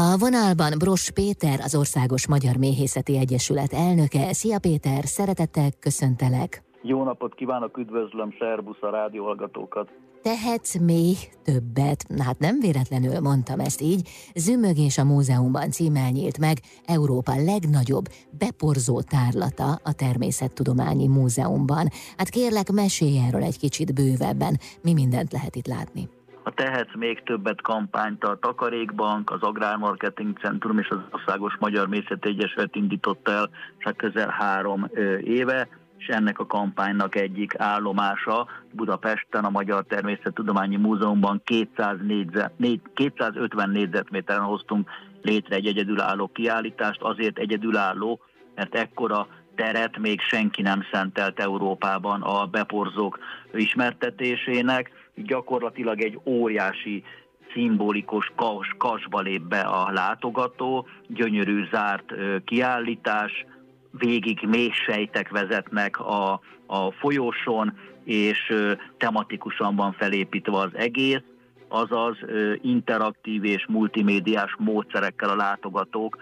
A vonalban Bros Péter, az Országos Magyar Méhészeti Egyesület elnöke. Szia Péter, szeretettel köszöntelek. Jó napot kívánok, üdvözlöm, szervusz a rádióhallgatókat. Tehetsz még többet, hát nem véletlenül mondtam ezt így, Zümögés a Múzeumban címmel nyílt meg Európa legnagyobb beporzó tárlata a Természettudományi Múzeumban. Hát kérlek, mesélj erről egy kicsit bővebben, mi mindent lehet itt látni a Tehetsz még többet kampányt a Takarékbank, az Agrármarketing Centrum és az Országos Magyar Mészet Egyesület indított el csak közel három éve, és ennek a kampánynak egyik állomása Budapesten a Magyar Természettudományi Múzeumban 200 négyzet, 250 négyzetméteren hoztunk létre egy egyedülálló kiállítást, azért egyedülálló, mert ekkora teret még senki nem szentelt Európában a beporzók ismertetésének, gyakorlatilag egy óriási szimbolikus kas, kasba lép be a látogató, gyönyörű zárt kiállítás, végig mély sejtek vezetnek a, a folyóson, és tematikusan van felépítve az egész, azaz interaktív és multimédiás módszerekkel a látogatók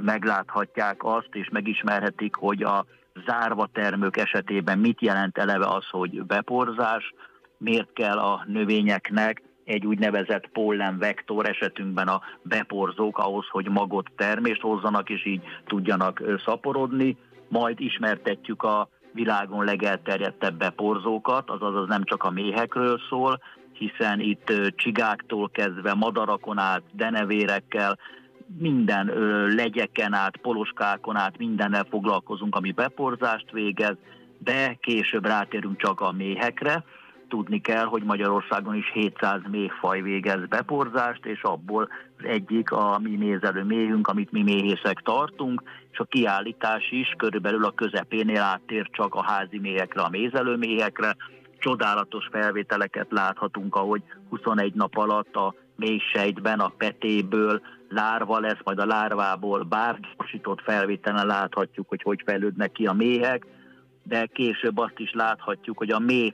megláthatják azt, és megismerhetik, hogy a zárva termők esetében mit jelent eleve az, hogy beporzás, miért kell a növényeknek egy úgynevezett pollenvektor esetünkben a beporzók ahhoz, hogy magot termést hozzanak, és így tudjanak szaporodni. Majd ismertetjük a világon legelterjedtebb beporzókat, azaz az nem csak a méhekről szól, hiszen itt csigáktól kezdve madarakon át, denevérekkel, minden legyeken át, poloskákon át, mindennel foglalkozunk, ami beporzást végez, de később rátérünk csak a méhekre, tudni kell, hogy Magyarországon is 700 méhfaj végez beporzást, és abból az egyik a mi nézelő méhünk, amit mi méhészek tartunk, és a kiállítás is körülbelül a közepénél áttér csak a házi méhekre, a mézelő méhekre. Csodálatos felvételeket láthatunk, ahogy 21 nap alatt a mélysejtben, a petéből lárva lesz, majd a lárvából bár gyorsított felvételen láthatjuk, hogy hogy fejlődnek ki a méhek, de később azt is láthatjuk, hogy a méh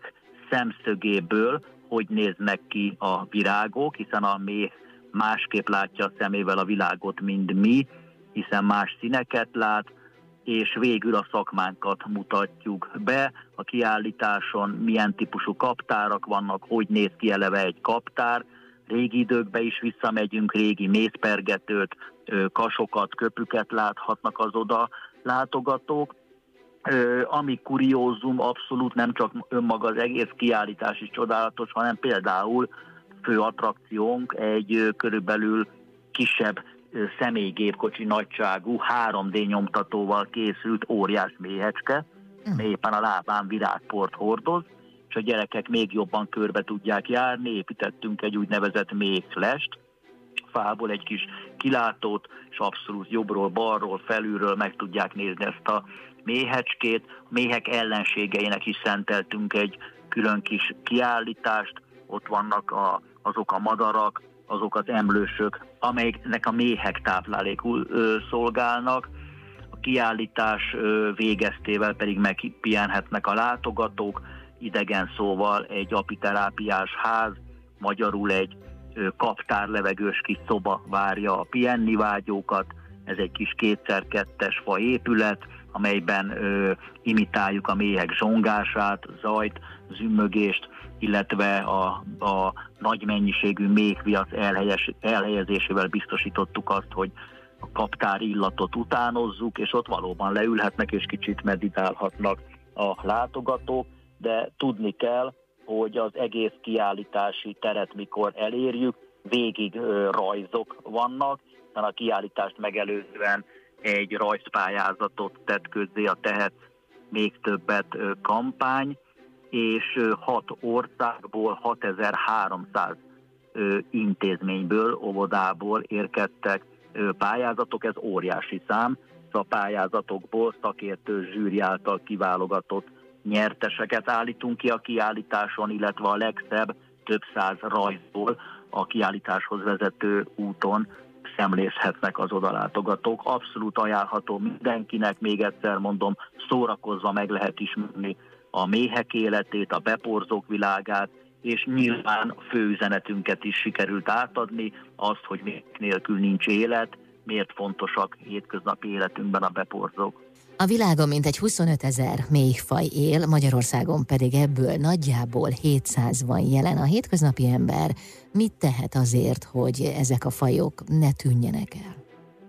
szemszögéből hogy néznek ki a virágok, hiszen a méh másképp látja a szemével a világot, mint mi, hiszen más színeket lát, és végül a szakmánkat mutatjuk be. A kiállításon milyen típusú kaptárak vannak, hogy néz ki eleve egy kaptár. Régi időkbe is visszamegyünk, régi mészpergetőt, kasokat, köpüket láthatnak az oda látogatók ami kuriózum abszolút nem csak önmaga az egész kiállítás is csodálatos, hanem például fő attrakciónk egy körülbelül kisebb személygépkocsi nagyságú 3D nyomtatóval készült óriás méhecske, mm. éppen a lábán virágport hordoz, és a gyerekek még jobban körbe tudják járni, építettünk egy úgynevezett méhlest, fából egy kis kilátót, és abszolút jobbról, balról, felülről meg tudják nézni ezt a méhecskét, a méhek ellenségeinek is szenteltünk egy külön kis kiállítást, ott vannak a, azok a madarak, azok az emlősök, amelyeknek a méhek táplálékul ö, szolgálnak. A kiállítás ö, végeztével pedig megpihenhetnek a látogatók, idegen szóval egy apiterápiás ház, magyarul egy ö, kaptárlevegős kis szoba várja a pihenni vágyókat, ez egy kis kétszer-kettes fa épület, amelyben ö, imitáljuk a méhek zsongását, zajt, zümmögést, illetve a, a nagy mennyiségű méhviac elhelyes, elhelyezésével biztosítottuk azt, hogy a kaptár illatot utánozzuk, és ott valóban leülhetnek és kicsit meditálhatnak a látogatók, de tudni kell, hogy az egész kiállítási teret mikor elérjük, végig rajzok vannak, hiszen a kiállítást megelőzően egy rajzpályázatot tett közzé a Tehet még többet kampány, és hat országból 6300 intézményből, óvodából érkeztek pályázatok, ez óriási szám. A pályázatokból szakértő zsűri által kiválogatott nyerteseket állítunk ki a kiállításon, illetve a legszebb több száz rajzból a kiállításhoz vezető úton szemlézhetnek az odalátogatók. Abszolút ajánlható mindenkinek, még egyszer mondom, szórakozva meg lehet ismerni a méhek életét, a beporzók világát, és nyilván a főüzenetünket is sikerült átadni, azt, hogy még nélkül nincs élet, miért fontosak hétköznapi életünkben a beporzók. A világon mintegy 25 ezer méhfaj él, Magyarországon pedig ebből nagyjából 700 van jelen. A hétköznapi ember mit tehet azért, hogy ezek a fajok ne tűnjenek el?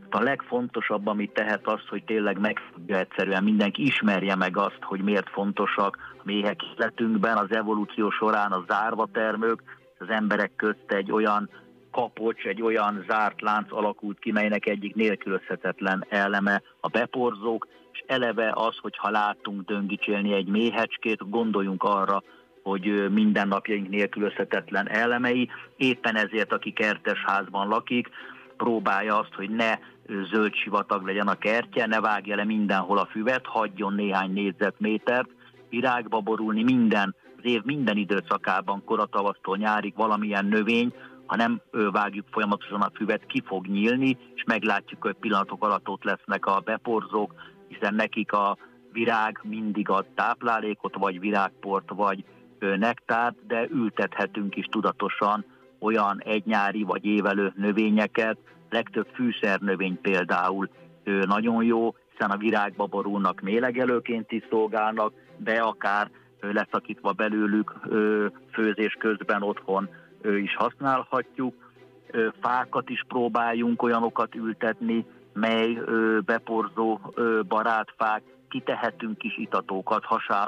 A legfontosabb, amit tehet az, hogy tényleg megfogja egyszerűen mindenki ismerje meg azt, hogy miért fontosak a méhek életünkben, az evolúció során a zárva termők, az emberek közt egy olyan kapocs, egy olyan zárt lánc alakult ki, melynek egyik nélkülözhetetlen eleme a beporzók, és eleve az, hogy ha látunk döngicsélni egy méhecskét, gondoljunk arra, hogy mindennapjaink nélkülözhetetlen elemei. Éppen ezért, aki kertes házban lakik, próbálja azt, hogy ne zöld sivatag legyen a kertje, ne vágja le mindenhol a füvet, hagyjon néhány négyzetmétert, virágba borulni minden, az év minden időszakában, koratavasztól nyárig valamilyen növény, ha nem vágjuk folyamatosan a füvet, ki fog nyílni, és meglátjuk, hogy pillanatok alatt ott lesznek a beporzók, hiszen nekik a virág mindig ad táplálékot, vagy virágport, vagy nektárt, de ültethetünk is tudatosan olyan egynyári vagy évelő növényeket, legtöbb fűszernövény például. Nagyon jó, hiszen a virágba borulnak mélegelőként is szolgálnak, de akár leszakítva belőlük főzés közben otthon is használhatjuk. Fákat is próbáljunk olyanokat ültetni, mely beporzó barátfák, kitehetünk kis itatókat,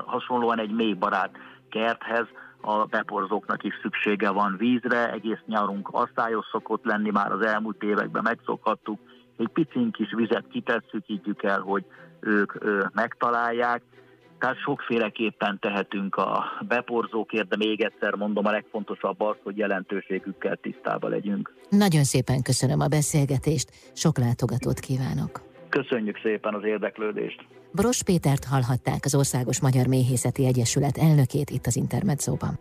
hasonlóan egy mély barát kerthez, a beporzóknak is szüksége van vízre, egész nyarunk asszályos szokott lenni, már az elmúlt években megszokhattuk, egy picink kis vizet kitesszük, higgyük el, hogy ők megtalálják, tehát sokféleképpen tehetünk a beporzókért, de még egyszer mondom, a legfontosabb az, hogy jelentőségükkel tisztába legyünk. Nagyon szépen köszönöm a beszélgetést, sok látogatót kívánok. Köszönjük szépen az érdeklődést. Bros Pétert hallhatták az Országos Magyar Méhészeti Egyesület elnökét itt az Intermedzóban.